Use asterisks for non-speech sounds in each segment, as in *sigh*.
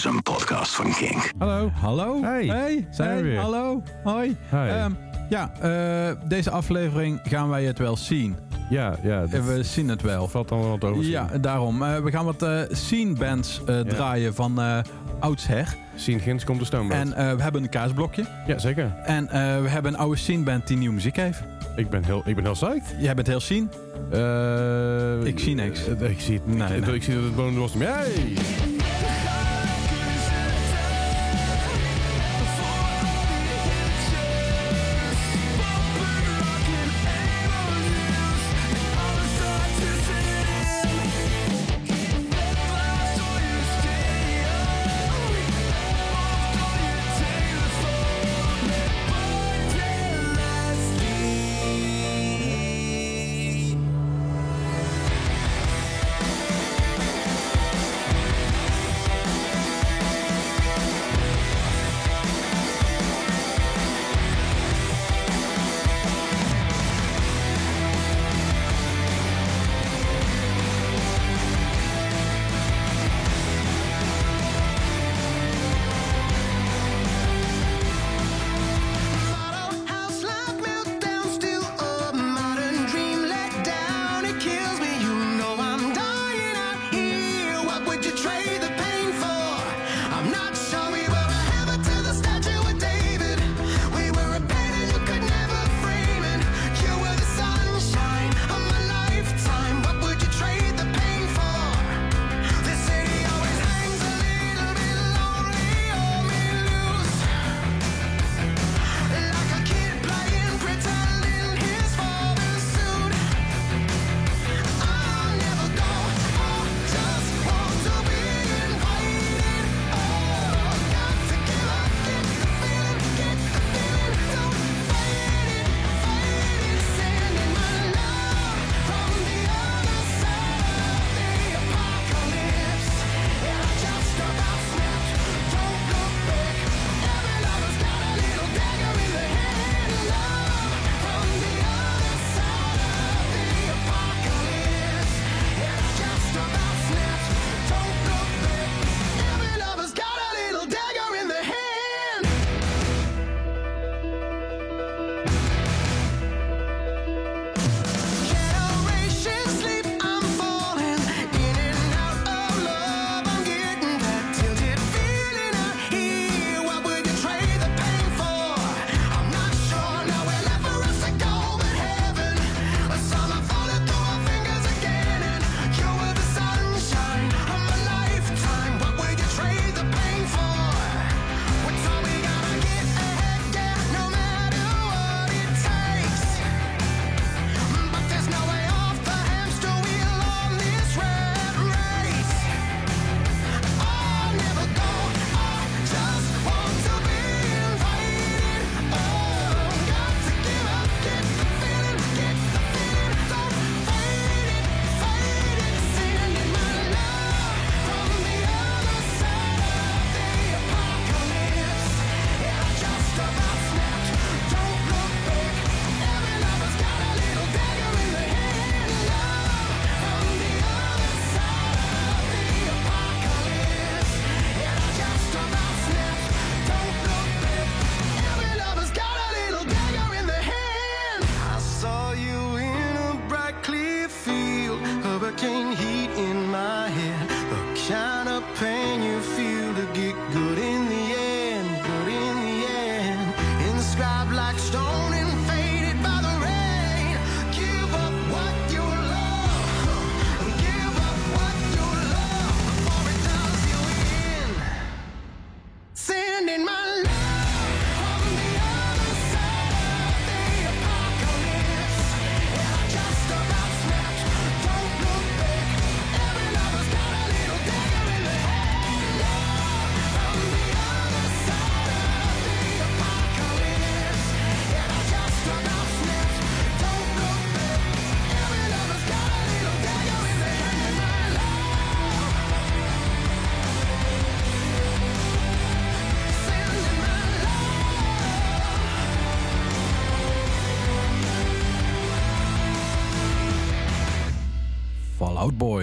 is een podcast van Kink. Hallo. Hallo. Hey. Hey. Zijn we Hey, weer. Hallo. Hoi. Hi. Ehm, ja, eh, deze aflevering gaan wij het wel zien. Ja, ja. Eh, We zien het wel. valt dan wel wat over. Ja, daarom. Eh, we gaan wat eh, scene bands eh, draaien van eh oudsher. Zien Gins komt de stoomboot. En eh, we hebben een kaasblokje. Ja, zeker. En eh, we hebben een oude scene band die nieuwe muziek heeft. Ik ben heel, ik ben heel psyched. Jij bent heel scene. Eh, Ik zie niks. ik zie het niet. Nee, Ik- nee. Ik zie dat het bonen was. Hey!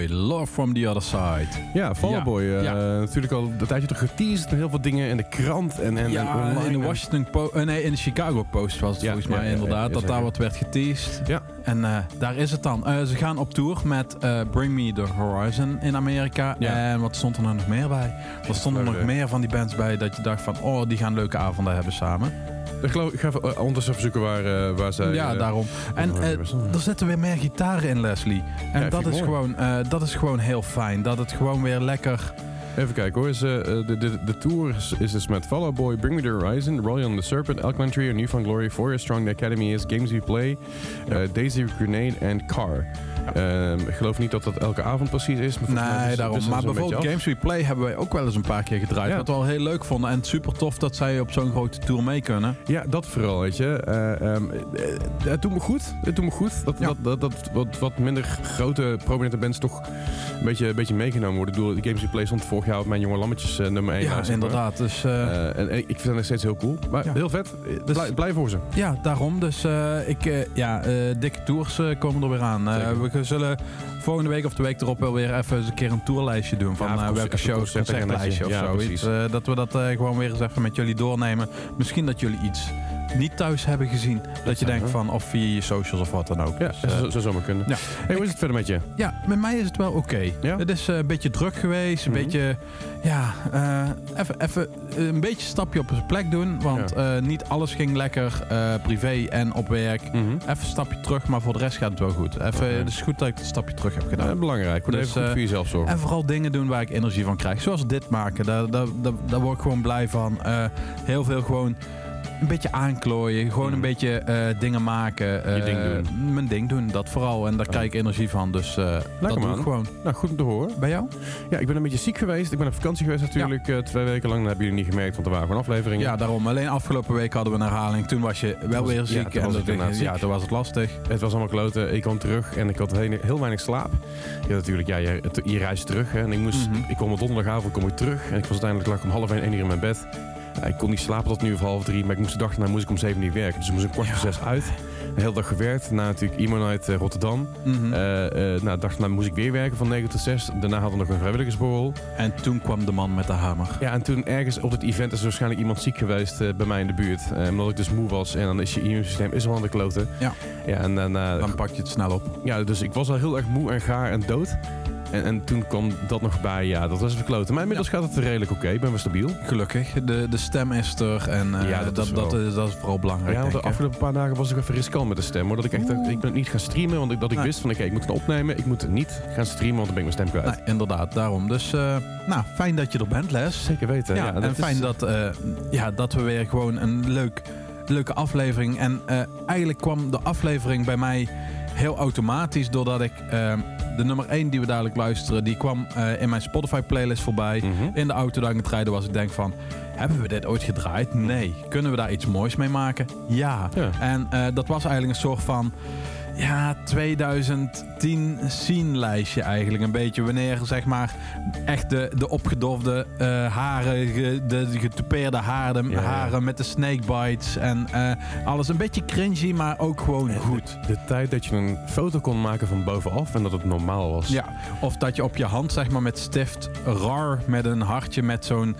Boy, Love from the Other Side. Ja, Fall Ja, Boy. eh, ja. Natuurlijk al een tijdje terug geteased. en Heel veel dingen in de krant en, en, en Ja, online. in de Washington Po- eh, nee, in de Chicago Post was het volgens mij inderdaad. dat daar wat werd geteased. Ja. En eh, daar is het dan. Eh, ze gaan op tour met eh, Bring Me The Horizon in Amerika. En wat stond er nou nog meer bij? Er stonden nog meer van die bands bij dat je dacht van... Oh, die gaan leuke avonden hebben samen. Ik, geloof, ik ga even, zoeken waar, eh, waar zij... ja, eh, daarom. En er zitten weer meer gitaren in, Leslie. En Ja, dat, is mooi. gewoon, dat is gewoon heel fijn. Dat het gewoon weer lekker... Even kijken hoor. Is, de, de, de tour is, is dus met Fall Out Boy, Bring Me The Horizon, Royal and the Serpent, Elk A New Found Glory, For Strong, The Academy is, Games We Play, Daisy Grenade en Car. Ehm, ik geloof niet dat dat elke avond precies is. Maar Nee, is- daarom. Maar bijvoorbeeld Games We Play hebben wij ook wel eens een paar keer gedraaid. Ja. Wat we al heel leuk vonden. En super tof dat zij op zo'n grote tour mee kunnen. Ja, dat vooral, weet je. Eh, ehm, eh, het doet me goed. Het doet me goed dat, Ja. dat, dat, dat wat, wat minder grote prominente bands toch een beetje, een beetje meegenomen worden. Ik bedoel, Games We Play stond vorig jaar op mijn jonge lammetjes eh, nummer 1. Ja, inderdaad. Dus en, en ik vind het nog steeds heel cool. Maar heel vet. Dus- Blij, blij voor ze. ja, daarom. Dus ik, ja, dikke tours komen er weer aan. We zullen volgende week of de week erop wel weer even eens een keer een tourlijstje doen. Van Ja, even welke shows, concertlijstje of. Ja, zoiets. Eh, dat we dat eh, gewoon weer eens even met jullie doornemen. Misschien dat jullie iets niet thuis hebben gezien. Dat, je denkt van, of via je socials of wat dan ook. Ja, Dus, zou- zou zomaar kunnen. ja. Hey, hoe is het verder met je? Ja, met mij is het wel oké. Ja? Het is een beetje druk geweest. Een Mhm. beetje, ja, even, even een beetje stapje op zijn plek doen. Want niet alles ging lekker, privé en op werk. Even een stapje terug, maar voor de rest gaat het wel goed. Even. Het is goed dat ik een stapje terug heb gedaan. Ja, belangrijk. Dus, even goed eh, voor jezelf zorgen. En vooral dingen doen waar ik energie van krijg. Zoals dit maken. Daar, daar, daar, daar word ik gewoon blij van. Eh, heel veel gewoon een beetje aanklooien. Gewoon een beetje eh, dingen maken. eh, Je ding doen. Mijn ding doen, dat vooral. En daar krijg ik energie van. Dus eh, dat doe ik gewoon. Nou, goed om te horen. Bij jou? Ja, ik ben een beetje ziek geweest. Ik ben op vakantie geweest natuurlijk. eh, twee weken lang. Dat hebben jullie niet gemerkt, want er waren gewoon afleveringen. Ja, daarom. Alleen afgelopen week hadden we een herhaling. Toen was je wel was- weer ja, ziek. en was ja, ziek. toen was het lastig. Het was allemaal kloten. Ik kwam terug en ik had heel, weinig slaap. Ja, natuurlijk. Ja, je, je reist terug. Hè, en ik, moest, Mhm. ik kwam op donderdagavond kom ik terug. En ik was uiteindelijk lag om half één, één uur in mijn bed. Ja, ik kon niet slapen tot nu of half drie. Maar ik moest de dag daarna moest ik om zeven uur werken. Dus ik moest een kwart voor zes uit. De hele dag gewerkt. Daarna natuurlijk Emo Night eh, Rotterdam. Eh, eh, nou, de dag daarna moest ik weer werken van 9 tot 6. Daarna hadden we nog een vrijwilligersborrel. en toen kwam de man met de hamer. Ja, en toen ergens op het event is er waarschijnlijk iemand ziek geweest bij mij in de buurt. Omdat ik dus moe was. En dan is je immuunsysteem is wel aan de kloten. Ja. Ja, en dan, Dan pak je het snel op. ja, dus ik was al heel erg moe en gaar en dood. En, en toen kwam dat nog bij. Ja, dat was even kloten. Maar inmiddels gaat het redelijk oké. Ik ben weer stabiel. Gelukkig. De, de stem is er. En eh, Ja, dat dat, is dat, is, dat is vooral belangrijk. Ja, de afgelopen paar dagen was ik even riskant met de stem. Hoor. Dat ik echt dacht, ik ben niet gaan streamen. Want ik, dat ik Nee. wist van oké, ik moet het opnemen. Ik moet niet gaan streamen, want dan ben ik mijn stem kwijt. Nee, inderdaad, daarom. Dus eh, nou, fijn dat je er bent, Les. Zeker weten. Ja, Ja, en dat fijn is- dat, eh, ja, dat we weer gewoon een leuk, leuke aflevering... En eigenlijk kwam de aflevering bij mij heel automatisch... doordat ik eh, de nummer 1 die we dadelijk luisteren... die kwam eh, in mijn Spotify-playlist voorbij. Mhm. In de auto dat ik aan het rijden was, ik denk van... Hebben we dit ooit gedraaid? Nee. Kunnen we daar iets moois mee maken? Ja. Ja. En eh, dat was eigenlijk een soort van... Ja, 2010 scene-lijstje eigenlijk. Een beetje wanneer, zeg maar, echt de, de opgedofde eh, haren, ge- de, de getoupeerde haren, Ja, ja. haren met de snakebites en eh, alles. Een beetje cringy, maar ook gewoon En goed. De tijd dat je een foto kon maken van bovenaf en dat het normaal was. Ja, of dat je op je hand, zeg maar, met stift rar met een hartje met zo'n,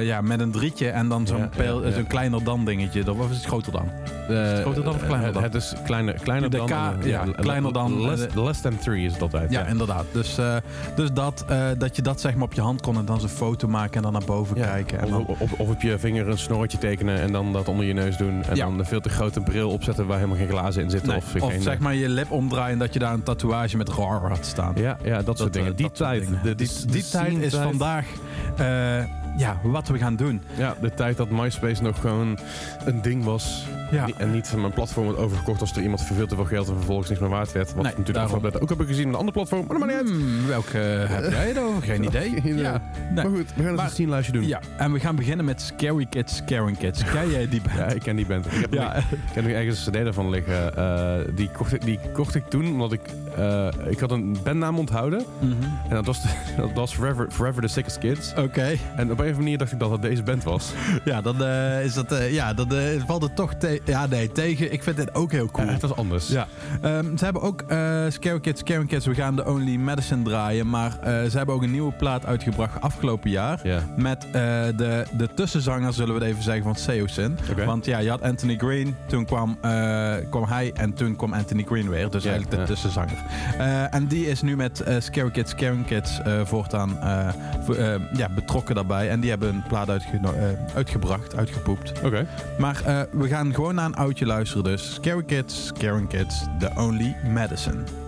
ja, met een drietje en dan zo'n Ja, zo'n kleiner dan dingetje. Dat was het groter dan. Eh, groter dan of kleiner het- dan? Het is kleiner, kleiner De dan. K, eh, ja, kleiner dan, Less, eh, less than three is het altijd. Ja, inderdaad. Dus, eh, dus dat, eh, dat je dat zeg maar op je hand kon en dan zo'n foto maken en dan naar boven kijken. En Of, of, of op je vinger een snorretje tekenen en dan dat onder je neus doen. En dan een veel te grote bril opzetten waar helemaal geen glazen in zitten. Nee, of of zeg maar je lip omdraaien en dat je daar een tatoeage met RAR had staan. Ja, ja dat, soort eh, dingen. Die dat soort tijd. dingen. die, tijd is vandaag eh, ja, wat we gaan doen. Ja, de tijd dat MySpace nog gewoon een ding was. Ja. En niet mijn platform wordt overgekocht als er iemand voor veel te veel geld en vervolgens niks meer waard werd. Wat Nee, we natuurlijk daarom. ook hebben gezien in een ander platform. Maar maakt niet uit. Hmm, welke heb jij het *laughs* over? Geen idee. Ja. Nee. Maar goed, we gaan eens Maar- een scene-lijstje doen. ja, en we gaan beginnen met Scary Kids, Scaring Kids. Ken jij die band? Ja, ik ken die band. Ik heb, Ja. ik heb nog ergens een cd daarvan liggen. Eh, die, kocht ik, die kocht ik toen omdat ik eh, ik had een bandnaam onthouden. Mhm. En dat was, de- *laughs* dat was Forever, Forever the Sickest Kids. Oké. En op een of andere manier dacht ik dat dat deze band was. *laughs* Ja, dan eh, is dat, eh, ja, dan eh, valt het toch te ja, nee, tegen. Ik vind dit ook heel cool. Het was anders. Ja, Ehm, ze hebben ook Scary Kids, Scary Kids, we gaan de Only Medicine draaien. Maar ze hebben ook een nieuwe plaat uitgebracht afgelopen jaar. Ja. Met de, de tussenzanger, zullen we het even zeggen, van Seosin. Want ja, je had Anthony Green, toen kwam, kwam hij en toen kwam Anthony Green weer. Dus eigenlijk de tussenzanger. En die is nu met Scary Kids, Scary Kids voortaan vo- ja, betrokken daarbij. En die hebben een plaat eh, uitgebracht, uitgepoept. Oké. Maar eh, we gaan gewoon naar een oudje luisteren dus. Scary Kids, Scary Kids, The Only Medicine.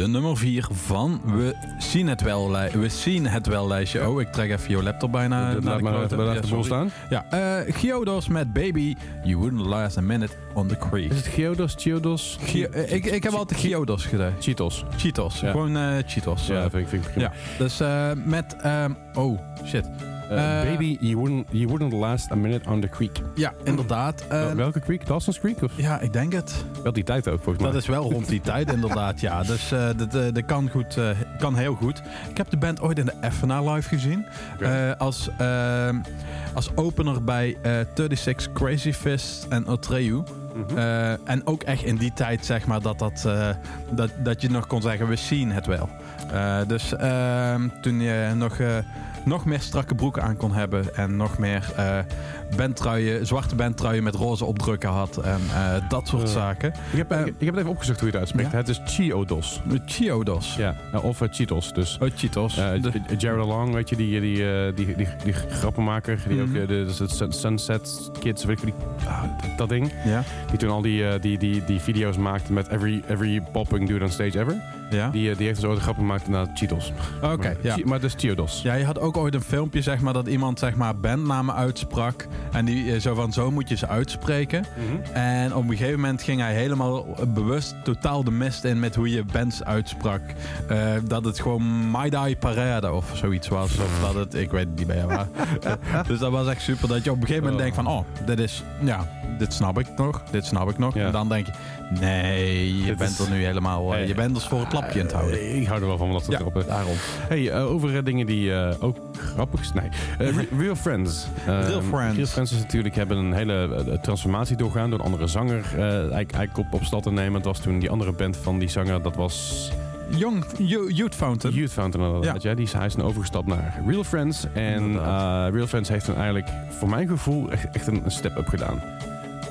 De nummer 4 van We zien het wel, we zien het wel lijstje. Oh, ik trek even je laptop bijna Laat naar maar laat Ja, de staan. Ja, eh Giodos met Baby, You Wouldn't Last a Minute on the Creek. Is het Geodos, Geodos? Eh, ik, ik heb altijd Giodos gedaan. Cheetos. Cheetos, Ja. gewoon eh Cheetos. Ja, vind ik, vind ik prima. ja. Dus eh, met, ehm, oh shit. Eh, Eh, baby, you wouldn't, you wouldn't last a minute on the creek. Ja, inderdaad. Eh, Wel- Welke creek? Dawson's Creek? Of ja, ik denk het. wel die tijd ook, volgens mij. Dat is wel rond die tijd inderdaad, ja. *laughs* Dus dat, dat kan, goed, kan heel goed. Ik heb de band ooit in de Effena live gezien. Als, als opener bij eh 36 Crazy Fist en Otreu. Mhm. En ook echt in die tijd, zeg maar, dat, dat, dat, dat je nog kon zeggen, we zien het wel. Dus ehm, toen je nog, nog meer strakke broeken aan kon hebben en nog meer eh bandtruien, zwarte bandtruien met roze opdrukken had en eh, dat soort zaken. ik, heb, eh, ik, ik heb het even opgezocht hoe je het uitspreekt. ja? Het is Chiodos. Chiodos. Ja, eh, of Cheetos. Dus Oh, Cheetos. De- Jared Along, weet je, die, die, die, die, die grappenmaker, die ook Mhm. de, de Sun- Sunset Kids, weet ik die, ah, dat, ding, ja, die toen al die, die, die, die video's maakte met every, every popping dude on stage ever, ja. die, eh, die heeft dus ooit een grap gemaakt naar Cheetos. Oké, maar, ja. Maar dus Chiodos. Ja, je had ook ooit een filmpje, zeg maar, dat iemand, zeg maar, bandnamen uitsprak. En die eh, zo van, zo moet je ze uitspreken. Mhm. En op een gegeven moment ging hij helemaal bewust totaal de mist in met hoe je bands uitsprak. Eh, dat het gewoon Maidai Parade of zoiets was. Of dat het, ik weet het niet meer. Maar, *laughs* dus dat was echt super. Dat je op een gegeven moment Oh. denkt van, oh, dit is, ja, dit snap ik nog. Dit snap ik nog. Ja. En dan denk je, nee, je Dit bent is- er nu helemaal, je bent dus voor het houden. Eh, Ik hou er wel van om dat te Ja, grappen. daarom. Hey, eh, over eh, dingen die ook grappig zijn. Nee, Re- Real Friends. Real Friends. Real Friends is natuurlijk hebben een hele transformatie doorgaan door een andere zanger eigenlijk, eigenlijk op, op stad te nemen. Het was toen die andere band van die zanger, dat was Young Yo- Youth Fountain. Youth Fountain inderdaad. Ja. Die is, hij is overgestapt naar Real Friends. En Real Friends heeft toen eigenlijk, voor mijn gevoel, echt, echt een, een step-up gedaan.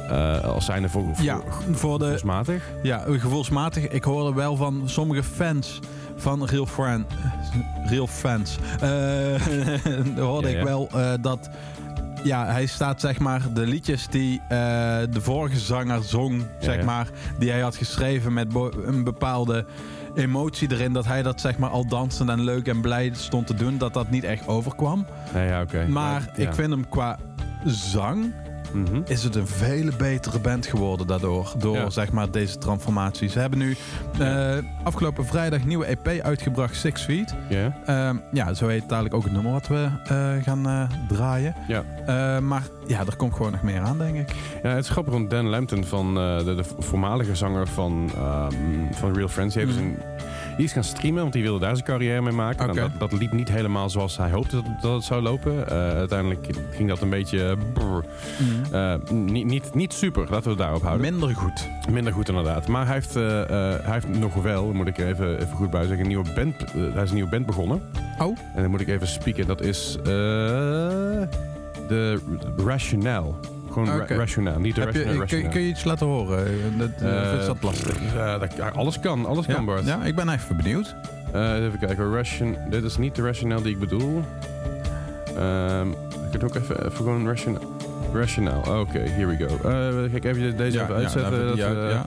Eh, als zijnde voor, voor, Ja, voor de, gevoelsmatig. ja, gevoelsmatig. Ik hoorde wel van sommige fans van Real, Friend, Real Fans. eh, *laughs* hoorde Ja, ik wel eh, dat. Ja, hij staat zeg maar de liedjes die de vorige zanger zong, zeg ja. maar, die hij had geschreven met een bepaalde emotie erin, dat hij dat zeg maar al dansend en leuk en blij stond te doen, dat dat niet echt overkwam. Nee, ja, oké. Maar ik vind hem qua zang Mhm. is het een vele betere band geworden daardoor. Door Ja. zeg maar deze transformatie. Ze hebben nu eh, afgelopen vrijdag een nieuwe EP uitgebracht, Six Feet. Ja. Ehm, ja, zo heet dadelijk ook het nummer wat we eh, gaan eh, draaien. Ja. Maar ja, er komt gewoon nog meer aan, denk ik. Ja, het is grappig, want Dan Lambton, van, de, de voormalige zanger van, ehm, van Real Friends, die, heeft dus Mhm. een, die is gaan streamen, want die wilde daar zijn carrière mee maken. Nou, Oké. dat, dat liep niet helemaal zoals hij hoopte dat, dat het zou lopen. Eh, uiteindelijk ging dat een beetje brrr, eh, niet, niet, niet super, laten we het daarop houden. Minder goed. Minder goed inderdaad. Maar hij heeft, eh, hij heeft nog wel, moet ik er even, even goed bij zeggen, een nieuwe band, hij is een nieuwe band begonnen. Oh. En dan moet ik even spieken. Dat is de Rationale. Gewoon ra- Oké. Rationale, niet de Heb je, kun, je iets laten horen? Eh, Dat, eh, of is dat lastig? Eh, dat- alles kan, alles kan? Bart. ja, ik ben even benieuwd. Eh, even kijken, Ration, dit is niet de Rationale die ik bedoel. Ehm ik kan ook even, even gewoon Rationale. Rationale, oké, here we go. Eh kijk even deze even uitzetten. ja, dat, ja,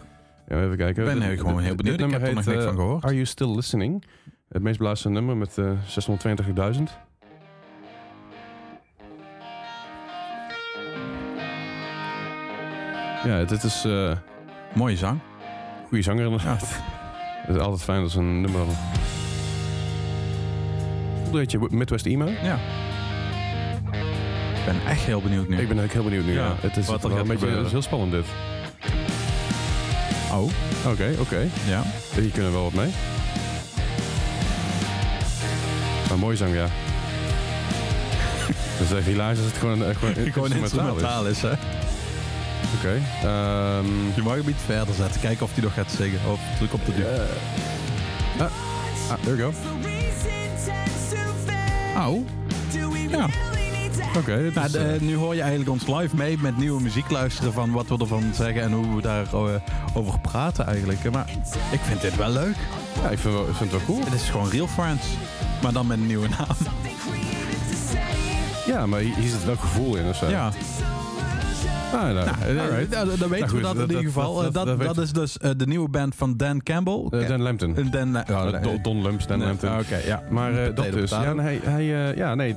eh, even kijken. Ik ben heel- gewoon dit- heel dit benieuwd. Ik heb er nog niks eh, van gehoord. Are You Still Listening? Het meest beluisterde nummer met eh 622.000. Ja, dit is eh Mooie zang. goede zanger inderdaad. *laughs* Het is altijd fijn als een nummer... Voelde je Midwest Emo? Ja. Ik ben echt heel benieuwd nu. Ik ben eigenlijk heel benieuwd nu. Ja. Ja, Het is wat wel een beetje het is heel spannend dit. Oh, Oké, oké. ja. Hier kunnen we wel wat mee. Maar mooi zang, ja. *laughs* Dat is echt hilarisch als het gewoon, gewoon, Gewoon instrumentaal is, hè? Oké. ehm, Je mag hem iets verder zetten. Kijken of hij nog gaat zingen. Of druk op de duur. ah, there we go. Oh. Ja. Oké, dit Nou, eh, nu hoor je eigenlijk ons live mee met nieuwe muziek luisteren van wat we ervan zeggen en hoe we daarover over praten eigenlijk. Maar ik vind dit wel leuk. ja, ik vind, ik vind het wel cool. Het is gewoon Real Friends, maar dan met een nieuwe naam. Ja, maar hier zit wel gevoel in of zo. Ja. Ah, nou, nou, eh, nou, dan, dan weten we nou, dat, in ieder geval. Dat, eh, dat, is dus eh, de nieuwe band van Dan Campbell. Dan Lampton. Don, Don Dan Lampton. Oké, ja. Maar dat dus. Ja, hij, ja, nee,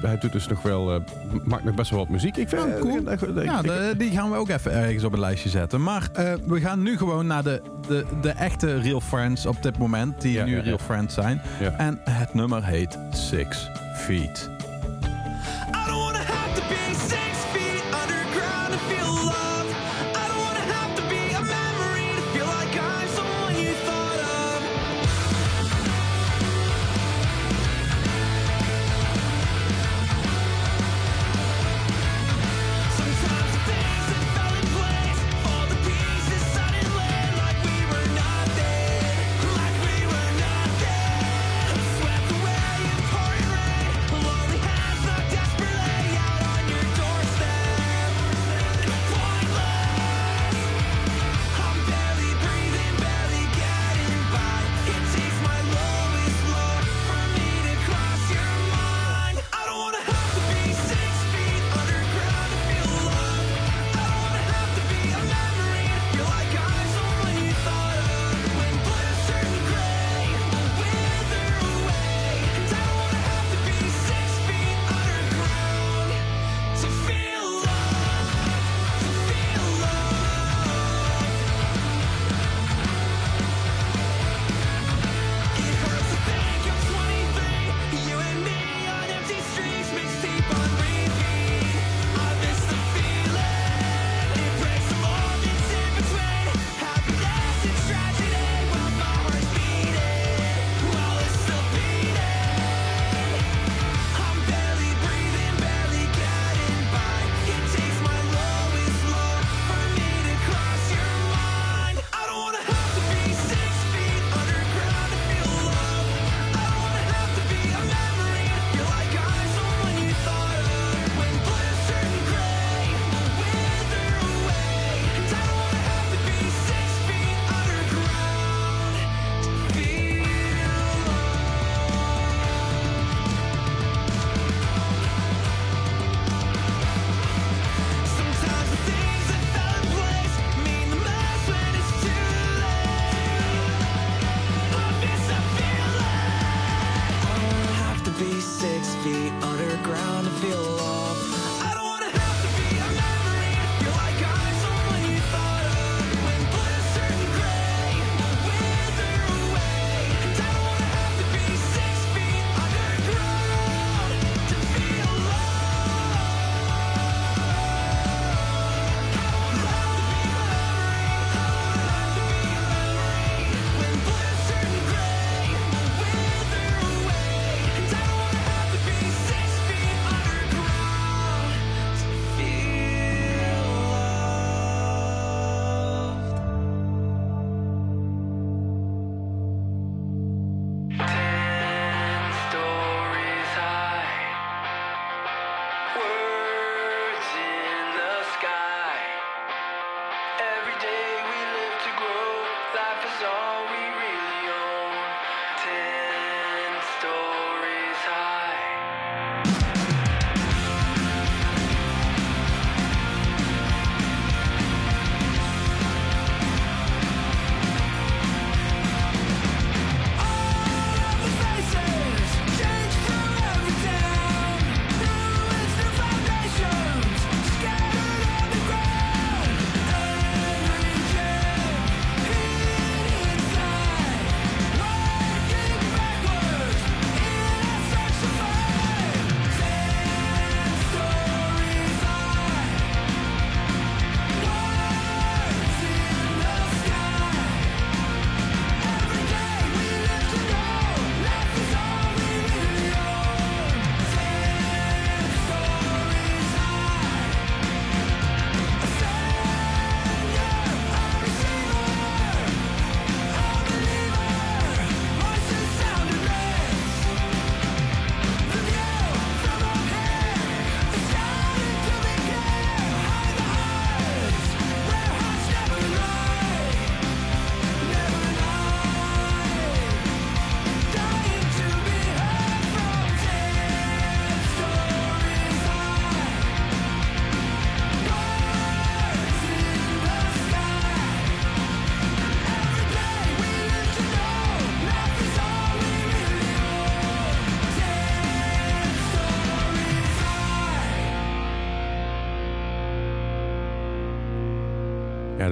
hij doet dus nog wel, maakt nog best wel wat muziek. Ik vind oh, cool. ja, die gaan we ook even ergens op een lijstje zetten. Maar we gaan nu gewoon naar de, de, de echte Real Friends op dit moment. Die nu Real Friends zijn. En het nummer heet Six Feet.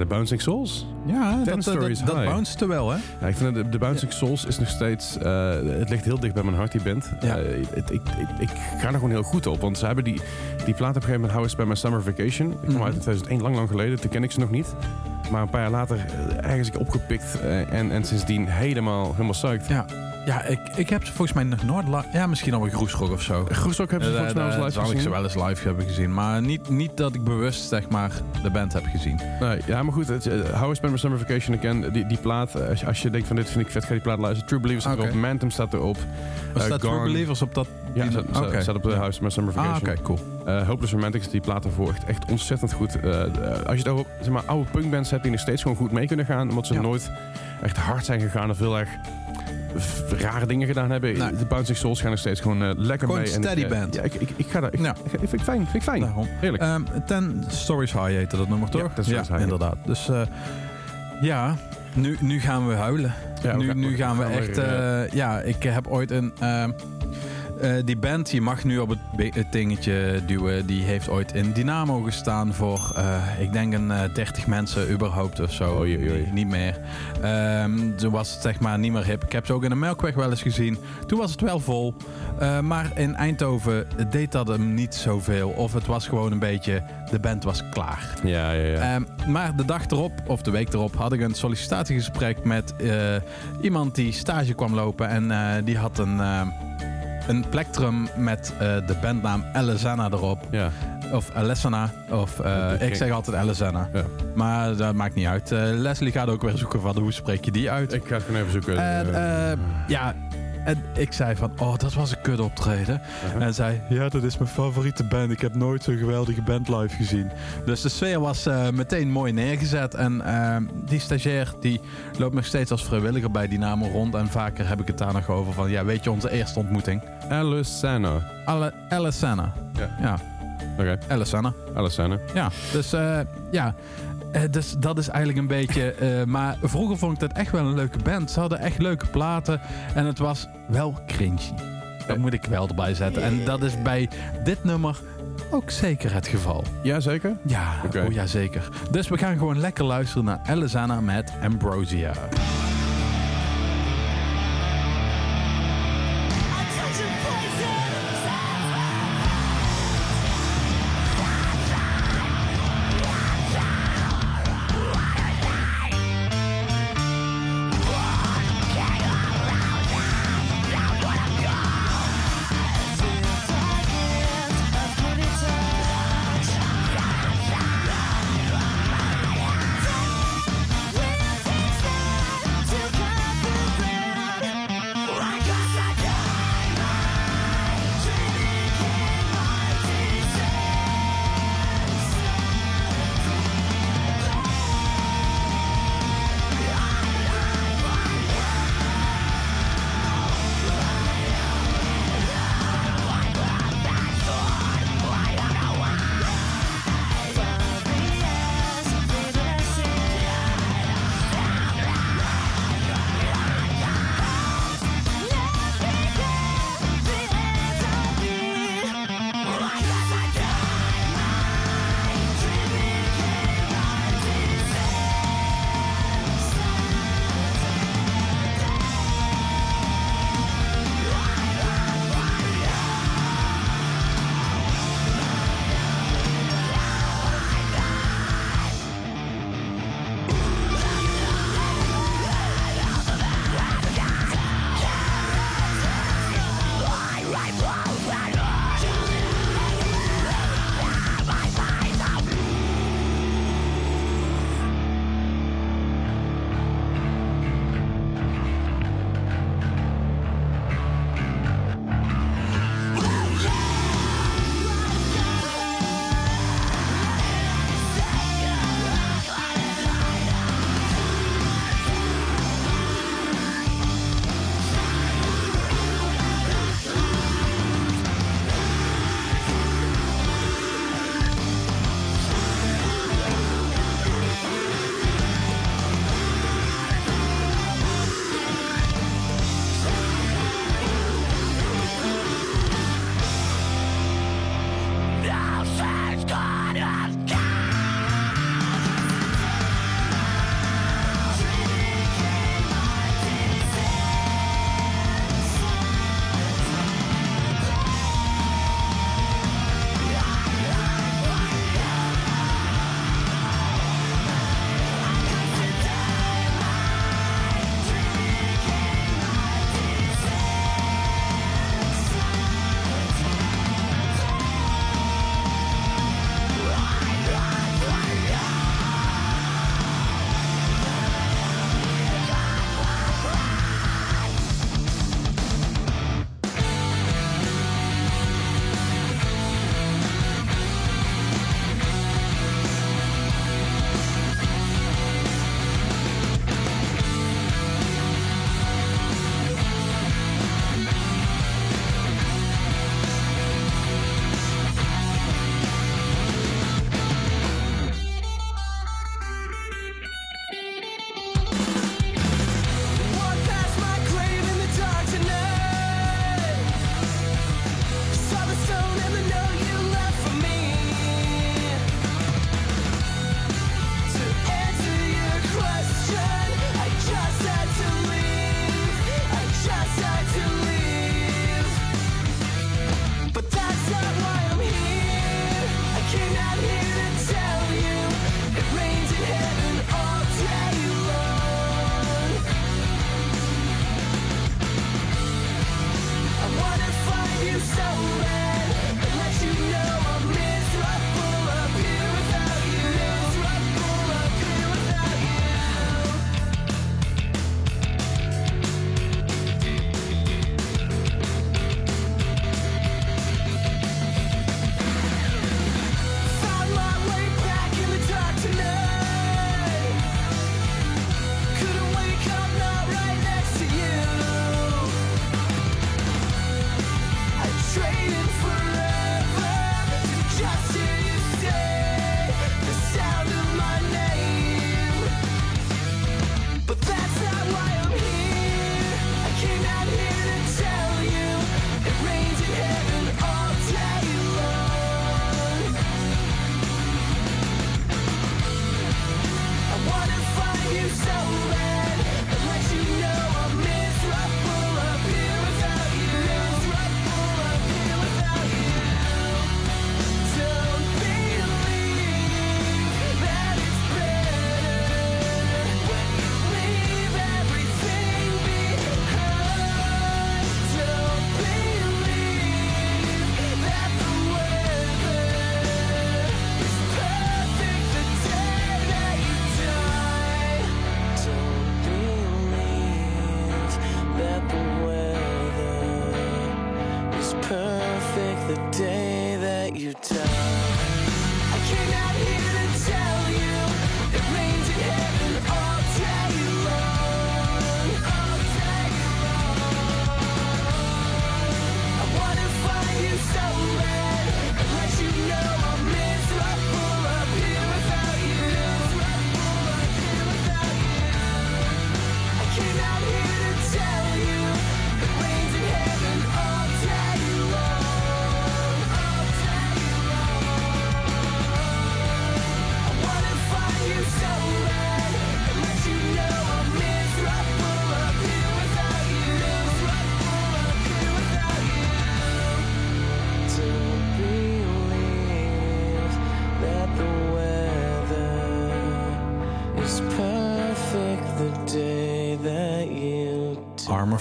De Bouncing Souls. Ja, dat, dat, stories dat, dat high. bounced wel, hè? Ja, ik vind de, de Bouncing Souls is nog steeds... eh, het ligt heel dicht bij mijn hart, die band. Ja. Eh, ik, ik, ik ga er gewoon heel goed op. Want ze hebben die, die plaat op een gegeven moment... How I Spent My Summer Vacation. Die kwam Mhm. uit in 2001, lang lang geleden. Toen ken ik ze nog niet. Maar een paar jaar later eh, ergens ik opgepikt. eh, en, en sindsdien helemaal, helemaal psyched. Ja, ja ik, ik heb ze volgens mij nog nooit... li- Ja, misschien al een Groesrock of zo. Groesrock hebben ze Eh, volgens mij eh, live zal ik gezien. ze wel eens live hebben gezien. Maar niet, niet dat ik bewust, zeg maar, de band heb gezien. Nee, ja, maar goed. Het, eh, How I My Summer Vacation again. Die, die plaat, als je, als je denkt van dit vind ik vet, ga die plaat luisteren. True Believers staat Oké. erop. Mantum staat erop. Eh, dat True. Believers op dat... Ja, die- staat op de Ja. Spent My Summer Ah, Vacation. oké, cool. Eh, Hopeless Romantics, die plaat ervoor, echt, echt ontzettend goed. Eh, eh, als je het over zeg maar, oude punkbands hebt die nog steeds gewoon goed mee kunnen gaan, omdat ze Ja. nooit echt hard zijn gegaan of heel erg rare dingen gedaan hebben. De Bouncing Souls gaan nog steeds gewoon lekker Gewoon mee. En steady band. Ja, ik, ik, ik ga daar. Ik, Ja. ik, vind ik fijn. Vind ik fijn. Daarom. Heerlijk. Ehm, Ten Stories High heette dat nummer, toch? Ja, Ten Stories ja, High. inderdaad. Dus ja, nu, nu gaan we huilen. Ja, nu, gaan- nu gaan we gaan echt... ja, ik heb ooit een... ehm, eh, die band, die mag nu op het, dingetje duwen. Die heeft ooit in Dynamo gestaan voor, eh, ik denk een eh, 30 mensen überhaupt of zo. Oei, oei, oei. Niet- meer. Ehm, toen was het zeg maar niet meer hip. Ik heb ze ook in de Melkweg wel eens gezien. Toen was het wel vol. Maar in Eindhoven deed dat hem niet zoveel. Of het was gewoon een beetje, de band was klaar. ja, ja, ja. Ehm, maar de dag erop, of de week erop, had ik een sollicitatiegesprek met iemand die stage kwam lopen. En die had een, een plectrum met eh, de bandnaam Alessana erop. ja. Of Alessana. Of eh, ik zeg altijd Alessana. Ja. Maar dat maakt niet uit. Eh, Leslie gaat ook weer zoeken van hoe spreek je die uit. Ik ga het gewoon even zoeken. En, ja, en ik zei van, oh, dat was een kut optreden. uh-huh. En zei, ja, dat is mijn favoriete band. Ik heb nooit zo'n geweldige band live gezien. Dus de sfeer was eh, meteen mooi neergezet. En eh, die stagiair, die loopt nog steeds als vrijwilliger bij Dynamo rond. En vaker heb ik het daar nog over van, ja, weet je, onze eerste ontmoeting. Alessana. Alle, Alessana. Ja. Ja, Oké, Alessana. Alessana. Ja, dus eh, ja. Eh, dus dat is eigenlijk een beetje. eh, maar vroeger vond ik dat echt wel een leuke band. Ze hadden echt leuke platen. En het was wel cringy. Dat moet ik wel erbij zetten. En dat is bij dit nummer ook zeker het geval. Jazeker. Ja, Oké. oh ja zeker. Dus we gaan gewoon lekker luisteren naar Alessana met Ambrosia.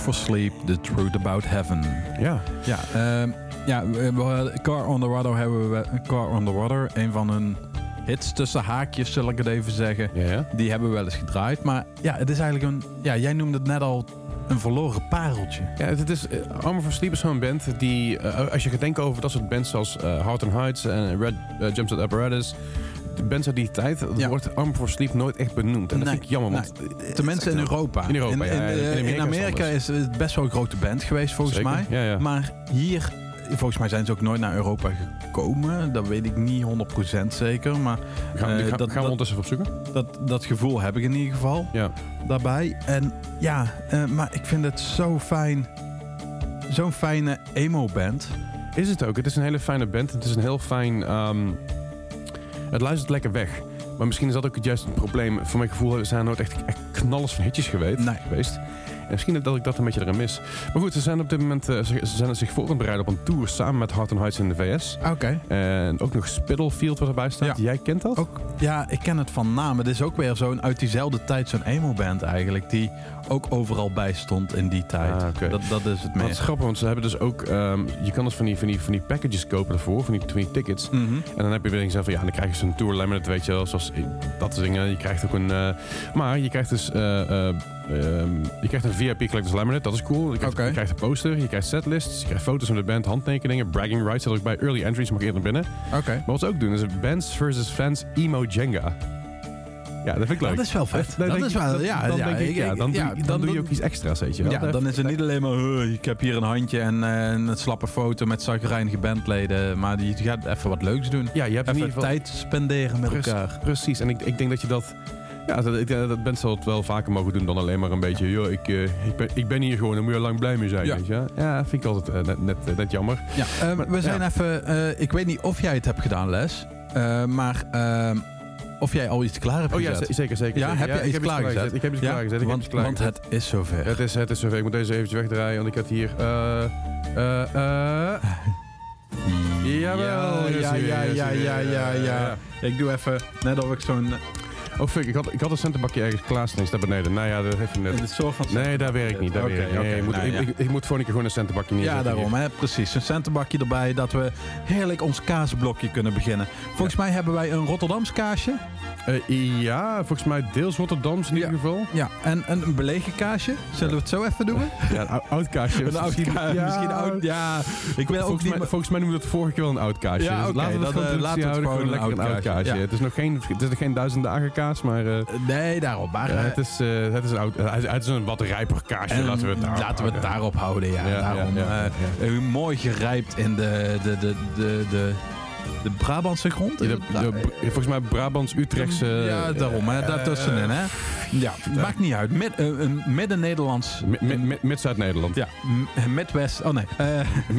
For Sleep, The Truth About Heaven. Ja. Ja, ehm, ja we, Car on the Water hebben we... Car on the Water, een van hun hits tussen haakjes, zal ik het even zeggen. Ja, ja. Die hebben we wel eens gedraaid. Maar ja, het is eigenlijk een... Ja, jij noemde het net al een verloren pareltje. Ja, het is, Armor for Sleep is zo'n band die, eh, als je gaat denken over dat soort bands zoals eh Heart and Heights en Red uh, Jumpset Apparatus, die tijd, Ja. wordt Armor for Sleep nooit echt benoemd. En dat Nee, vind ik jammer, want... Tenminste in Europa. In Europa, ja. in, In Amerika in is het Amerika anders. is het best wel een grote band geweest, volgens Zeker, mij. Ja. Maar hier, volgens mij zijn ze ook nooit naar Europa gekomen. Dat weet ik niet 100% zeker. Maar gaan, eh, gaan, dat- gaan we dat- ondertussen opzoeken? dat, dat gevoel heb ik in ieder geval Ja. daarbij. En ja, eh, maar ik vind het zo fijn. Zo'n fijne emo-band. Is het ook. Het is een hele fijne band. Het is een heel fijn... ehm, het luistert lekker weg. Maar misschien is dat ook het juiste het probleem. Voor mijn gevoel zijn er nooit echt, echt knallers van hitjes geweest. Nee. geweest. En misschien dat ik dat een beetje eraan mis. Maar goed, ze zijn op dit moment eh, ze, ze zijn zich voor aan het bereiden op een tour samen met Heart and Heights in de VS. Oké. En ook nog Spittlefield wat erbij staat. Ja. Jij kent dat? Ook, ja, ik ken het van naam. Het is ook weer zo'n uit diezelfde tijd zo'n emo-band eigenlijk. Die ook overal bij stond in die tijd. Ah, oké. dat, dat is het het meer. is grappig, want ze hebben dus ook... ehm, je kan dus van die, van, die, van die packages kopen ervoor, van die, van die tickets. Mhm. En dan heb je weer gezegd van ja, dan krijg je zo'n tour laminate, weet je wel, zoals eh, dat soort dingen. Je krijgt ook een, eh, maar je krijgt dus, eh, ehm, je krijgt een VIP collectors laminate, dat is cool. Je krijgt, Oké. je krijgt een poster, je krijgt setlists, je krijgt foto's van de band, handtekeningen, bragging rights, dat ook bij early entries mag eerder binnen. Oké. Maar wat ze ook doen is bands versus fans emo Jenga. Ja, dat vind ik leuk. Dat is wel vet. Dan dat denk is ik- wel, dan- ja. dan ja, denk ik, ik- ja, dan, ja, doe, dan doe je ook iets extra's, weet je wel. Ja, dan is het niet alleen maar, "Huh, ik heb hier een handje en eh, een slappe foto met zagrijnige bandleden. Maar je gaat even wat leuks doen. Ja, je hebt in Even ieder geval... tijd spenderen met elkaar. Precies, en ik, ik denk dat je dat... Ja, dat, ik, denk dat zal het wel vaker mogen doen dan alleen maar een beetje... Joh, ik, eh, ik, ben, ik ben hier gewoon, daar moet je lang blij mee zijn. Ja. Weet je? ja vind ik altijd eh, net, net, net jammer. Ja, eh, Maar- we zijn ja. even, eh, ik weet niet of jij het hebt gedaan, Les. eh, maar of jij al iets klaar hebt Oh ja, gezet. zeker, zeker. Ja, zeker. heb je iets ik heb klaargezet? Ik heb iets Ja, klaargezet. Ik heb want, iets klaargezet. want het is zover. Het is, het is zover. Ik moet deze eventjes wegdraaien, want ik had hier... eh eh eh *laughs* Jawel, ja, ja, ja, ja, ja, ja. Ik doe even, net of ik zo'n... Oh fuck, ik had, ik had een centenbakje ergens klaarstaan. Is daar beneden. Nou ja, dat heeft je in net... de soort van Nee, daar werkt niet. Daar werkt. Nee, oké, ik, moet, nou ik, ja. ik, ik moet voor een keer gewoon een centenbakje neerzetten. Ja, daarom, hè, precies. Een centenbakje erbij, dat we heerlijk ons kaasblokje kunnen beginnen. Volgens mij hebben wij een Rotterdams kaasje. Eh, ja, volgens mij deels Rotterdams in ieder geval. Ja, en een belegen kaasje. Zullen we het zo even doen? Ja, een ou- oud kaasje. *laughs* Een oud kaasje. ja, Misschien oud. Ja, ik wil ook volgens, niet... mij, volgens mij noemde het vorige keer wel een oud kaasje. Ja, Dus laten we het gewoon eh, laten we het houden. gewoon lekker een oud kaasje. Het is nog geen, het is nog geen duizend dagen kaas, maar eh, Nee, daarom. Maar, ja, eh, het, is, het is een oud. Het is een wat rijper kaasje. en laten we het daarop laten we het houden. daarop houden. Ja, daarom. mooi gerijpt in de, de, de, de, de, de Brabantse grond. De- de- volgens mij Brabants, Utrechtse. ja, daarom. Hè, daartussenin. Hè. Ja, maakt niet uit. Eh, een Midden-Nederlands. Mi- mi- mi- Mid-Zuid-Nederland. Ja, m- Midwest. Oh nee. eh,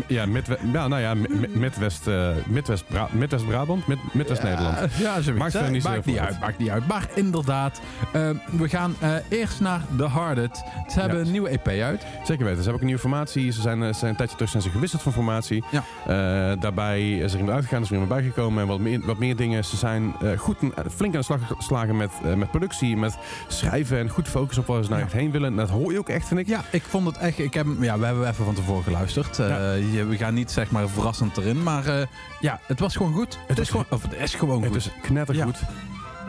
Ja, Midwe- ja, nou ja, mi- mi- Midwest, eh, Midwest, Bra- Midwest Brabant, Mid- Midwest Nederland. Ja, ja zoiets. Maakt hè. niet maakt niet uit. Maakt niet uit. Maar inderdaad, eh, we gaan eh, eerst naar The Harded. Ze hebben Ja. een nieuwe EP uit. Zeker weten. Ze hebben ook een nieuwe formatie. Ze zijn, eh, ze zijn een tijdje terug zijn ze gewisseld van formatie. Ja. Eh, daarbij is er iemand uitgegaan, is er iemand bijgekomen en wat meer, wat meer dingen. Ze zijn eh, goed eh, flink aan de slag geslagen met, eh, met productie, met schrijven en goed focus op waar ze naar Ja. echt heen willen. En dat hoor je ook echt, vind ik. Ja, ik vond het echt. Ik heb, ja, we hebben even van tevoren geluisterd. Ja. je- we gaan niet zeg maar verrassend erin. Maar ja, het was gewoon goed. Het, is, is- gewoon, of het is gewoon Het goed. is knettergoed.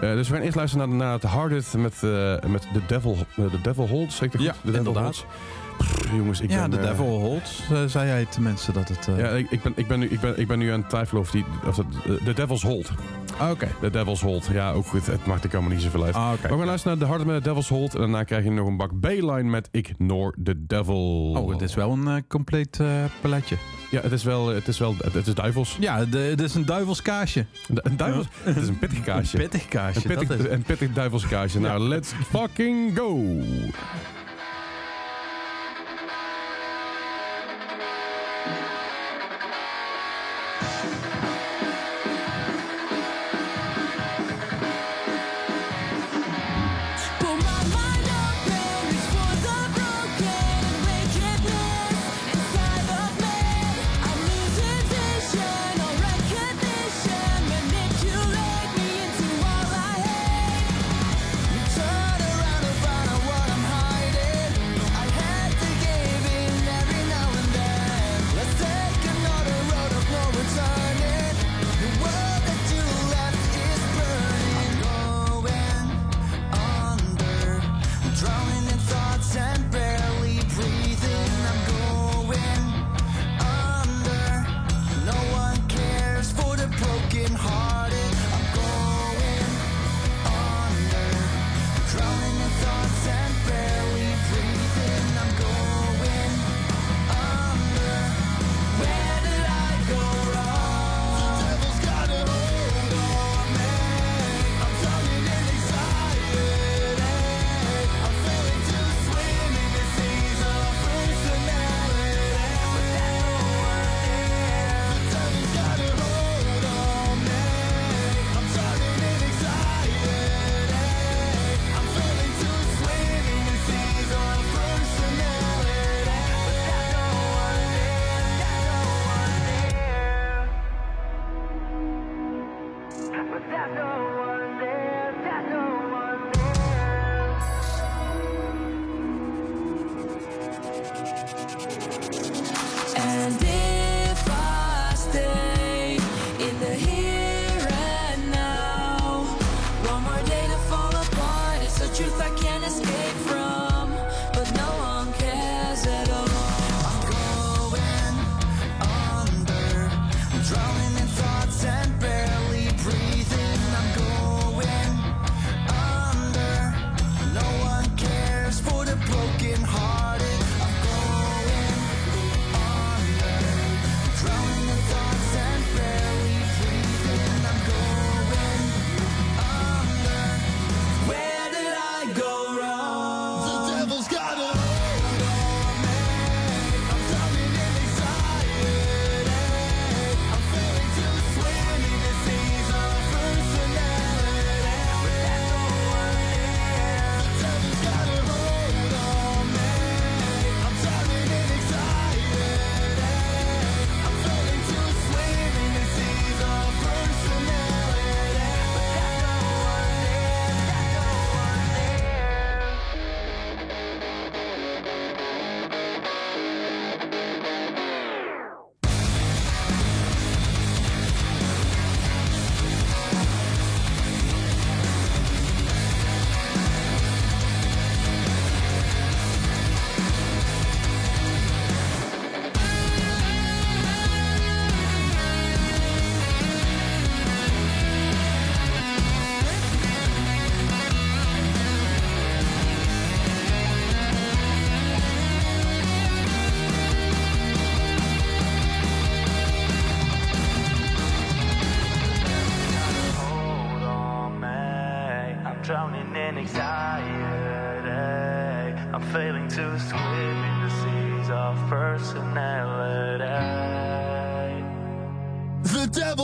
Dus we gaan eerst luisteren naar, naar het Hardest met, eh, met The Devil, The Devil Holds. Ja, goed? The Devil inderdaad. Holds. Pff, jongens, ik ja, ben... de eh, Devil Holds, eh, zei jij tenminste dat het... eh, Ja, ik, ik, ben, ik, ben nu, ik, ben, ik ben nu aan het twijfelen of die... Of dat, The Devil's Hold. ah, Oké. The Devil's Hold. Ja, ook goed. Het maakt ik allemaal niet zoveel uit. Ah, Maar oké. we gaan luisteren naar The Hardest met The Devil's Hold. En daarna krijg je nog een bak B-line met Ignore the Devil. Oh, het is wel een compleet paletje. Ja, het is wel... Het is, wel, het, is duivels. Ja, de, het is een duivelskaasje. Een duivels? Het is een pittig kaasje. Een pittig kaasje. Een pittig, dat is- een pittig duivelskaasje. Nou, let's fucking go!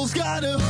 Devil's got a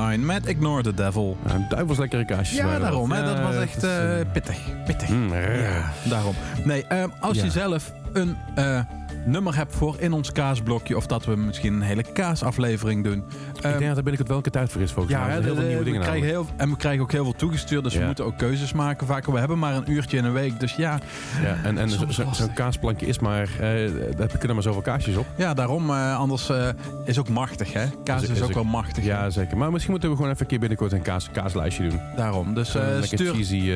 Bayline met Ignore the Devil. Ja, duivels lekkere kaasjes. Ja, daarom. Hè, dat was echt eh, eh, pittig. Pittig. mm. Ja, daarom. Nee, ehm, als je zelf een eh, nummer hebt voor in ons kaasblokje... of dat we misschien een hele kaasaflevering doen... Ik ehm, denk dat er binnenkort wel een keer tijd voor is, volgens ja, mij. Heel de- veel de- nieuwe we dingen krijgen heel, en we krijgen ook heel veel toegestuurd, dus we moeten ook keuzes maken. Vaker, we hebben maar een uurtje in een week, dus ja, Ja, en en zo- zo- zo'n kaasplankje is maar... eh daar kunnen maar zoveel kaasjes op. ja daarom. eh, anders eh, is ook machtig, hè? Kaas Is- is, is ook wel machtig. Ja, zeker. Maar misschien moeten we gewoon even een keer binnenkort een kaas, kaaslijstje doen. Daarom. Dus eh, stuur, cheesy...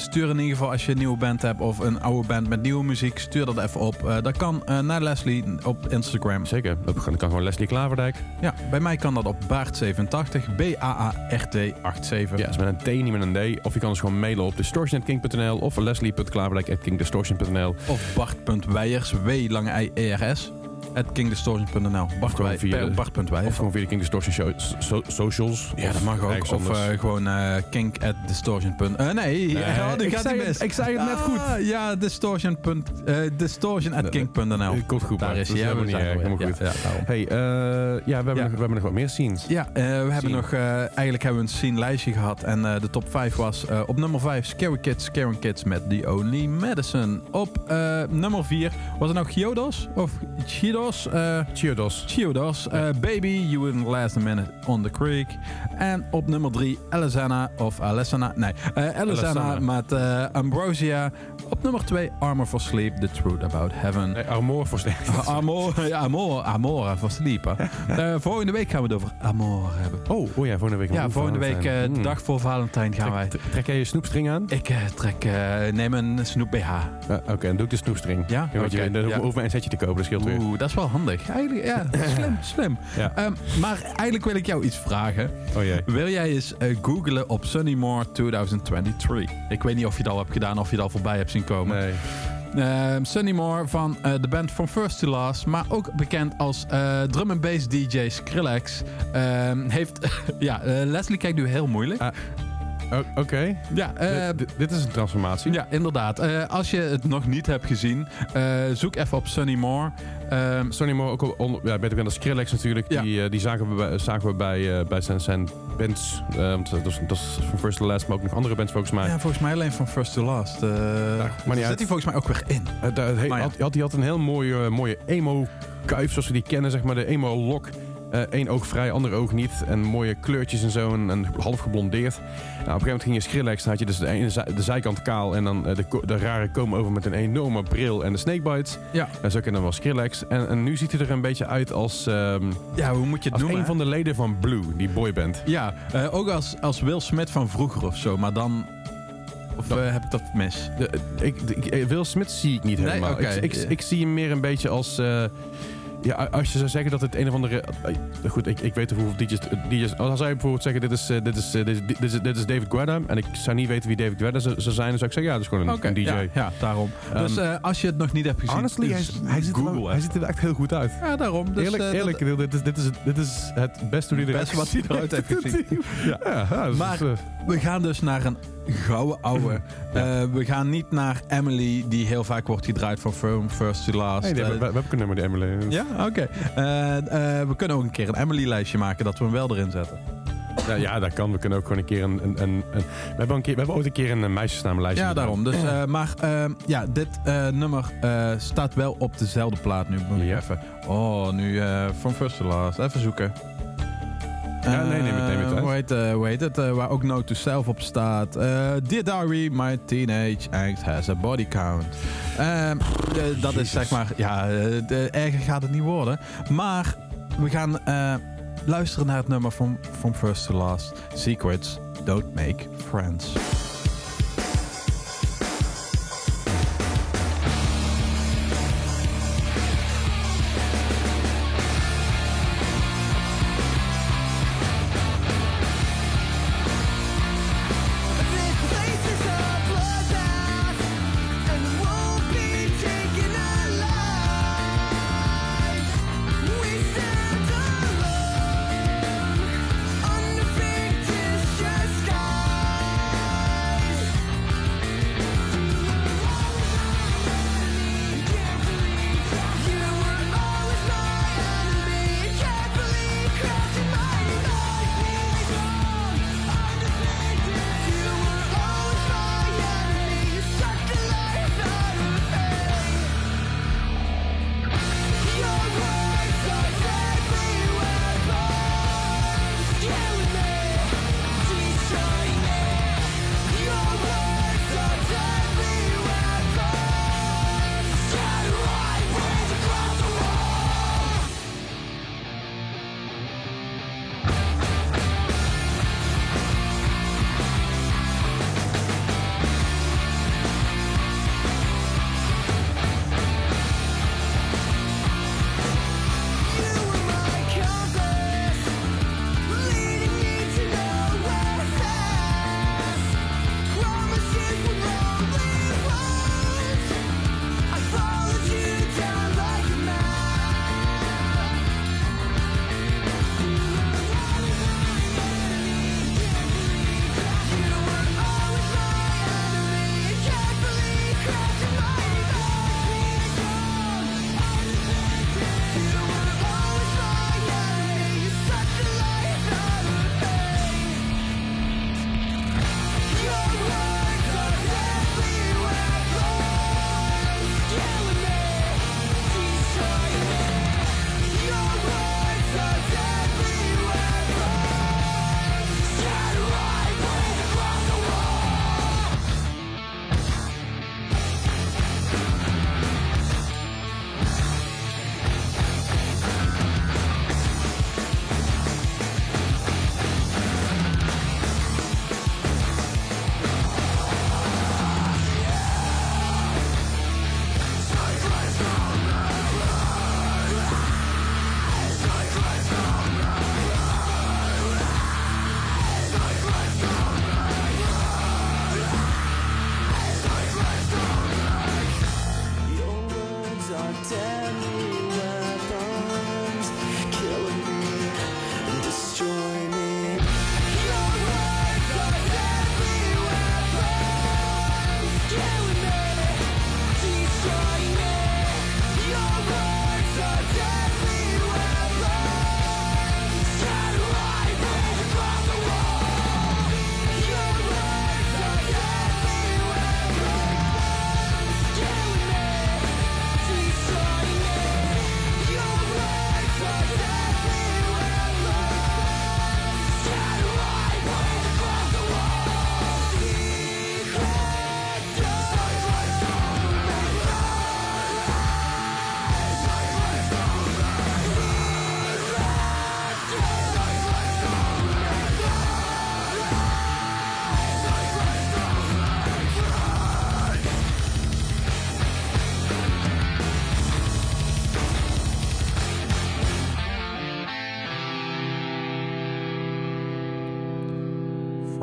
stuur in ieder geval als je een nieuwe band hebt of een oude band met nieuwe muziek, stuur dat even op. Eh, dat kan eh, naar Leslie op Instagram. zeker. Dat kan gewoon Leslie Klaverdijk. Ja, bij mij kan dat op Baart87, B-A-A-R-T87. Ja, is met een T, niet met een D. Of je kan ons gewoon mailen op distortion.king.nl of leslie.klaverdijk.kingdistortion.nl. Of Bart.weijers, W at kingdistortion.nl. Bart gewoon Wij- via de- Bart.weijers. Of gewoon via de King Distortion show, so- socials. Ja, dat Of mag ook. Of eh, gewoon eh kink at distortion. eh, nee, ja, die ik gaat zei niet het- mis. ik zei het net Ah, goed. Ja, distortion. punt- eh, distortion at Nee, kink.nl. Het komt goed, Daar Bart. is Dat hij. Ja, helemaal we niet zijn erg. er weer. Helemaal goed. Ja, ja, daarom. Hey, eh, ja, we hebben, Ja. Nog, we hebben nog wat meer scenes. Ja, eh, we hebben Scene. nog, eh, eigenlijk hebben we een scene lijstje gehad. En eh, de top 5 was eh, op nummer 5 Scary Kids, Scaring Kids met The Only Medicine. Op eh, nummer 4 was het nou Giodos? Of Chidos? Eh Chiodos. Chiodos. eh, Baby, You Wouldn't Last a Minute on the Creek. En op nummer 3 Alessana of Alessana. Nee, eh Alessana met eh, Ambrosia. Op nummer 2 Armor for Sleep, The Truth About Heaven. Nee, Armor voor slecht. Ah, Amor, ja, Amor, Amora voor Sleep. *laughs* *laughs* Eh, volgende week gaan we het over Amor hebben. Oh, oh ja, volgende week. Ja, volgende week, de Mm. dag voor Valentijn, gaan wij. Trek, trek jij je snoepstring aan? Ik trek, neem een snoep BH. Ja, Oké, dan doe ik de snoepstring. Ja? Ja, je, dan ja. hoef maar een setje te kopen, dat scheelt weer. Oeh, dat is wel handig. Eigenlijk, ja, *laughs* slim, slim. Ja. Ehm, maar eigenlijk wil ik jou iets vragen. Oh jee. Wil jij eens eh, googlen op Sunnymore 2023? Ik weet niet of je het al hebt gedaan of je het al voorbij hebt zien komen. Nee. Ehm Sunnymore van eh, de band From First to Last, maar ook bekend als eh, drum and bass DJ Skrillex, ehm, heeft... *laughs* ja, Leslie kijkt nu heel moeilijk. Oké. ja, eh, Dit- is een transformatie. ja, inderdaad. Eh, als je het nog niet hebt gezien, eh, zoek even op Sunnymore. Ehm Sonny Moore, ook on, ja, beter bekend als Skrillex natuurlijk. Ja. Die, die zagen we bij, zagen we bij, bij zijn, zijn bands. Want dat is, dat is van First to Last, maar ook nog andere bands volgens mij. ja, volgens mij alleen van First to Last. Maar niet zit uit. hij volgens mij ook weer in. Hij, had, had, hij had een heel mooie, mooie emo-kuif, zoals we die kennen, zeg maar. De emo-lok. Eén oog vrij, ander oog niet. En mooie kleurtjes en zo. En, en half geblondeerd. Nou, op een gegeven moment ging je Skrillex. Dan had je dus de, de zijkant kaal. En dan eh, de, de rare komen over met een enorme bril en de snakebites. Ja. En zo kennen we wel Skrillex. En, en nu ziet hij er een beetje uit als, ehm, Ja, hoe moet je het noemen? een van de leden van Blue, die boyband. Ja, eh, ook als, als Will Smith van vroeger of zo, maar dan... Of eh, heb ik dat mis? De, ik, de- eh, Will Smith zie ik niet Nee, helemaal. oké. Ik, ik, ik zie hem meer een beetje als... eh, ja, als je zou zeggen dat het een of andere... eh, goed, ik, ik weet hoeveel DJ's, DJ's... Als hij bijvoorbeeld zeggen, dit is, eh, dit, is, eh, dit, is, dit, is, dit is David Guetta... en ik zou niet weten wie David Guetta zou, zijn... dan zou ik zeggen, ja, dat is gewoon een, DJ. ja, ja, daarom. Ehm, dus eh, als je het nog niet hebt gezien, Honestly, hij, dus is- hij, ziet er, Google wel- het. hij ziet er echt heel goed uit. Ja, daarom. Dus, eerlijk, eh, dat- eerlijk dit, is, dit, is, het- dit is het beste hoe hij eruit Beste wat hij eruit heeft *laughs* gezien. ja, ja, ja, dat is, Maar- eh, We gaan dus naar een gouden ouwe. Ja. Eh, we gaan niet naar Emily, die heel vaak wordt gedraaid van Firm First to Last. hey, hebben- we, we hebben een nummer, die Emily. ja, oké. Eh, eh, we kunnen ook een keer een Emily-lijstje maken, dat we hem wel erin zetten. Ja, ja, dat kan. We kunnen ook gewoon een keer een... een, een, een- we, hebben een keer, we hebben ooit een keer een meisjesnamenlijstje Ja, daarom. Dus, maar eh, ja, dit nummer staat wel op dezelfde plaat nu. Moet ik Ja. even. Oh, nu From First to Last. Even zoeken. Ja, nee, neem het- neem het Eh, uit. hoe heet, eh, hoe heet het? Eh, waar ook Note to Self op staat. Dear Diary, my teenage angst has a body count. Ehm, eh, dat is zeg maar, ja, de, erger gaat het niet worden. Maar we gaan luisteren naar het nummer van From First to Last. Secrets don't make friends.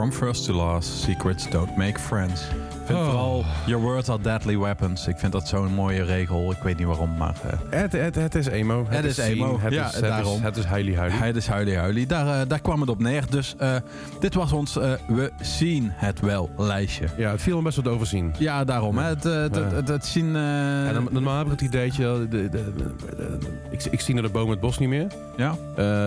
From first to last, secrets don't make friends. Ik vind Oh. vooral Your words are deadly weapons. Ik vind dat zo'n mooie regel. Ik weet niet waarom, maar... eh, Het, het, het is emo. Het is emo. Het Ja, is, het daarom. Is, het is huilie huilie. Hij is huilie huilie. Daar, eh, daar kwam het op neer. Dus eh, dit was ons We zien het wel lijstje. Ja, het viel me best wat overzien. Ja, daarom. Hè. Het, het, het, het, het zien... En dan, normaal heb ik het ideetje, de, de, ik, ik zie naar de boom het bos niet meer. ja?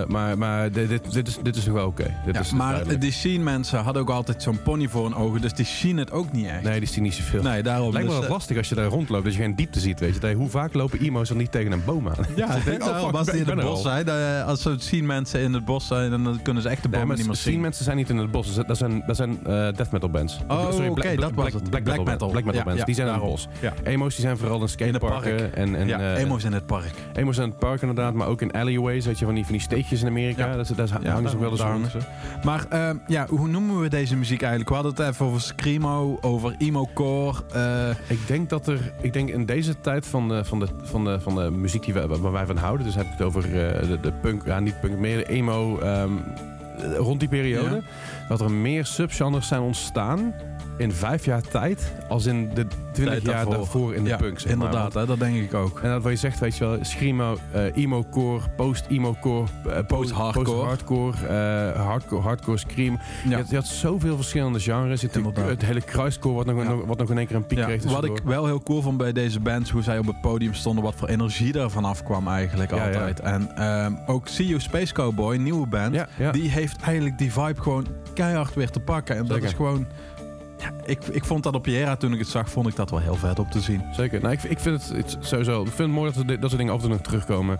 Maar maar dit, dit, dit, is, dit is nog wel oké. Ja, maar die scene mensen hadden ook altijd zo'n pony voor hun ogen. Dus die zien het ook niet echt. Nee, die zien niet zoveel. Nee, daarom. Lijkt me dus, wel eh, lastig als je daar rondloopt, dat je geen diepte ziet. Weet je. Dat hoe vaak lopen emo's dan niet tegen een boom aan? Ja, Dus *laughs* ik denk, oh, daarom, fuck, als die in het bos zijn, dan, eh, als ze zien mensen in het bos zijn, dan kunnen ze echt de bomen maar niet meer zien zien. mensen zijn niet in het bos. Dat zijn, dat zijn eh, death metal bands. Oh, Sorry, oké, black- dat was black- het. Black, Black metal, metal. Black metal Ja, bands. ja, die zijn in het bos. Ja. Emo's die zijn vooral in skateparken. park. En, en, ja, eh, emo's in het park. Emo's in het park inderdaad, maar ook in alleyways. Weet je, van die, van die steekjes in Amerika. Ja. Dat, dat, daar Ja, hangen ze wel eens ze. Maar ehm, ja, hoe noemen we deze muziek eigenlijk? We hadden het even over screamo, over emo-core. eh, Ik denk dat er, ik denk in deze tijd van de, van de, van de, van de muziek die wij, waar wij van houden, dus heb ik het over eh, de, de punk, ja niet punk, meer de emo, ehm, eh, rond die periode, Ja. dat er meer subgenres zijn ontstaan in vijf jaar tijd als in de twintig jaar daarvoor. daarvoor in de ja, punk. Zeg maar. inderdaad, hè, dat denk ik ook. En dat wat je zegt, weet je wel, screamo, eh, emo-core, post-emo-core, eh, post- Post-hardcore. post-hardcore, eh, hardcore, hardcore scream. Je, Ja. had, je had zoveel verschillende genres. Je het hele kruiscore wat nog, Ja. nog- wat nog in één keer een piek kreeg. wat ik wel heel cool vond bij deze bands, hoe zij op het podium stonden, wat voor energie er vanaf kwam eigenlijk altijd. En ehm, ook See You Space Cowboy, nieuwe band, die heeft eigenlijk die vibe gewoon keihard weer te pakken. En dat is gewoon... Ja, ik, ik vond dat op Jera, toen ik het zag, vond ik dat wel heel vet om te zien. Zeker. Nou, ik, ik vind het, het sowieso. Ik vind het mooi dat, dat soort dingen af en toe nog terugkomen.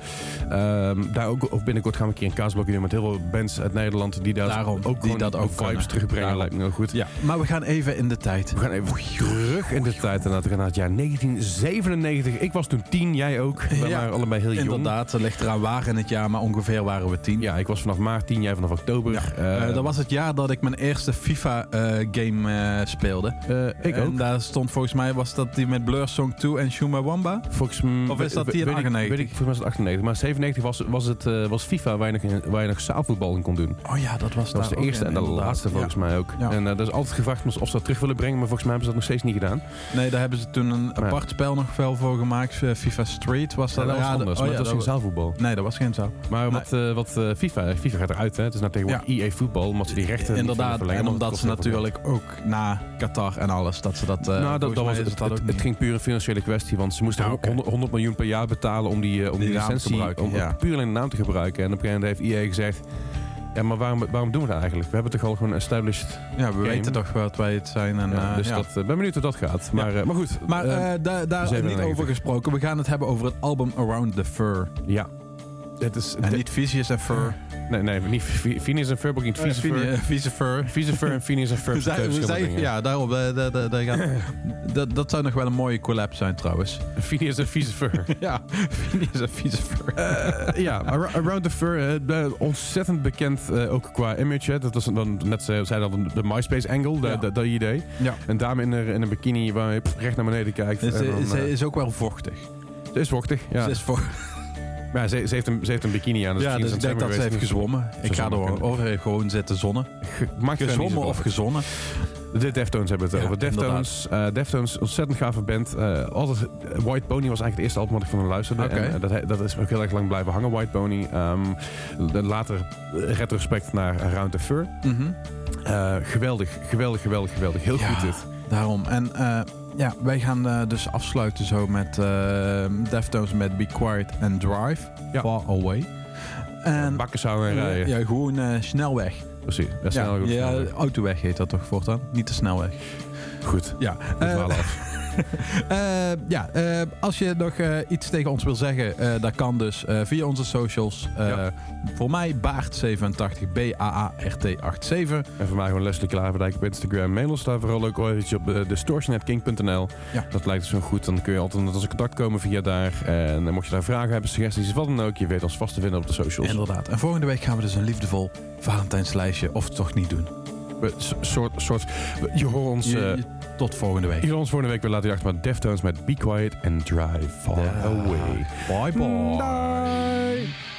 Ehm, daar ook, of binnenkort gaan we een keer een kaasblokje doen met heel veel bands uit Nederland die daar Daarom, ook die dat ook vibes kunnen. terugbrengen. Daarom. Lijkt me heel goed. Ja, maar we gaan even in de tijd. We gaan even terug in de tijd. En we gaan naar het jaar 1997. Ik was toen tien, jij ook. We Ja, waren allebei heel jong. Inderdaad, het ligt eraan waar in het jaar, maar ongeveer waren we tien. Ja, ik was vanaf maart 10, jij vanaf oktober. Ja. Eh, Eh, dat was het jaar dat ik mijn eerste FIFA-game speelde. eh, ik en ook. daar stond volgens mij, was dat die met Blur Song 2 en Shuma Wamba? Volgens m- Of is dat die in weet ik- 98? Weet ik, volgens mij is het 98. Maar 97 was, was, het, eh, was FIFA waar je, nog, waar je nog zaalvoetbal in kon doen. Oh ja, dat was Dat was de eerste en de laatste volgens mij ook. Ja. En eh dat is altijd gevraagd of ze dat terug willen brengen, maar volgens mij hebben ze dat nog steeds niet gedaan. Nee, daar hebben ze toen een Ja. apart spel nog wel voor gemaakt. FIFA Street was dat. dat was Ja, anders, oh maar ja, dat was geen zaalvoetbal. Nee, dat was geen zo. Maar Nee. wat, wat FIFA, FIFA gaat eruit, hè? Het is nou tegenwoordig EA voetbal, omdat ze die rechten Inderdaad, en omdat ze natuurlijk ook na Qatar en alles, dat ze dat... eh. Nou, dat, was het, het, dat het, ook het niet. ging puur een financiële kwestie, want ze moesten Ja, oké. 100, 100 miljoen per jaar betalen om die, eh, om die, te licentie, gebruiken, om ja. puur alleen de naam te gebruiken. En op een gegeven moment heeft EA gezegd, ja, maar waarom, waarom doen we dat eigenlijk? We hebben toch al gewoon established... Ja, we game. weten toch wat wij het zijn. En, ja, eh, dus ja. dat, ben benieuwd hoe dat gaat. Maar, eh, maar goed. Maar eh, eh, daar daar niet 97. over gesproken. We gaan het hebben over het album Around the Fur. ja. Het is, En niet Vicious en Fur. Nee, nee, niet Phineas en Ferb, ook niet Vieze Vini- Fur. eh, Vieze Fur. Vieze Fur en Phineas en dingen. ja, daarom. eh, da- da- da- gaan- dat, dat zou nog wel een mooie collab zijn trouwens. Phineas en Vieze Fur. *laughs* Ja, Phineas en Vieze Fur. Eh, ja, Ar- Around the Fur, eh, ontzettend bekend eh, ook qua image. Hè. Dat was dan net ze zei al de MySpace angle, de- Ja. de- dat idee. Ja. Een dame in een, in een bikini waar je recht naar beneden kijkt. Ze, en dan, ze is ook wel vochtig. ze is vochtig, ja. Ze is vo- Maar ze, ze, heeft een, ze heeft een bikini aan. Dus ja, dus ik denk dat ze heeft gezwommen. Ik ga er over heeft gewoon zitten zonnen. Ge- Gezwommen of gezonnen. De Deftones hebben het Ja, over. Deftones, eh, Deftones, ontzettend gave band. Eh, altijd, White Pony was eigenlijk het eerste album wat ik van hen luisterde. En, eh, dat, dat is ook heel erg lang blijven hangen, White Pony. De- later eh, retrospect naar Around the Fur. Mhm. Eh, geweldig, geweldig, geweldig, geweldig. Heel Ja. goed dit. Daarom. En eh, ja, wij gaan eh, dus afsluiten zo met eh Deftones met Be Quiet and Drive. Ja. Far Away. En Bakken zouden en rijden. ja, gewoon eh, snelweg. Precies. Ja, Ja, snel, goed, ja, snelweg. autoweg heet dat toch voortaan? Niet de snelweg. Goed. Ja, We eh, af. *laughs* *laughs* eh, ja eh, als je nog eh, iets tegen ons wil zeggen, dat kan dus via onze socials. Ja. Voor mij Baart87, B-A-A-R-T87. En voor mij gewoon Leslie Klaverdijk op Instagram. Mail ons daar vooral ook eventjes op uh, distortionatking.nl. Ja. Dat lijkt zo goed. Dan kun je altijd met ons in contact komen via daar. En mocht je daar vragen hebben, suggesties, wat dan ook. Je weet ons vast te vinden op de socials. Inderdaad. En volgende week gaan we dus een liefdevol Valentijnslijstje, of toch niet doen. We- soort, soort, je hoort ons... Je- je- tot volgende week. hoort ons volgende week weer laten achter met Deftones met Be Quiet and Drive Far. Away. Bye bye. Bye.